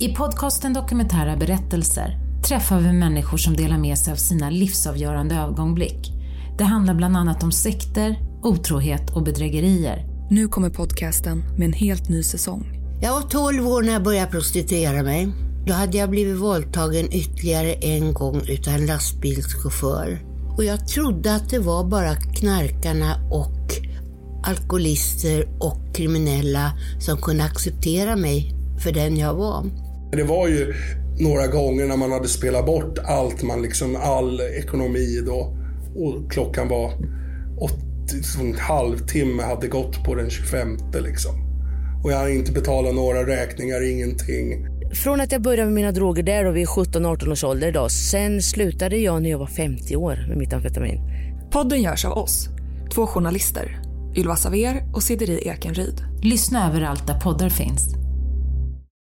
I podcasten Dokumentära berättelser träffar vi människor som delar med sig av sina livsavgörande ögonblick. Det handlar bland annat om sekter, otrohet och bedrägerier. Nu kommer podcasten med en helt ny säsong. Jag var 12 år när jag började prostituera mig. Då hade jag blivit våldtagen ytterligare en gång utav en lastbilschaufför. Och jag trodde att det var bara knarkarna och alkoholister och kriminella som kunde acceptera mig för den jag var. Det var ju några gånger när man hade spelat bort allt man liksom, all ekonomi då. Och klockan var åt, en halvtimme hade gått på den 25 liksom. Och jag hade inte betalat några räkningar, ingenting. Från att jag började med mina droger där då vid 17-18 års ålder då. Sen slutade jag när jag var 50 år med mitt amfetamin. Podden görs av oss, två journalister. Ylva Saver och Sideri Ekenryd. Lyssna överallt där poddar finns.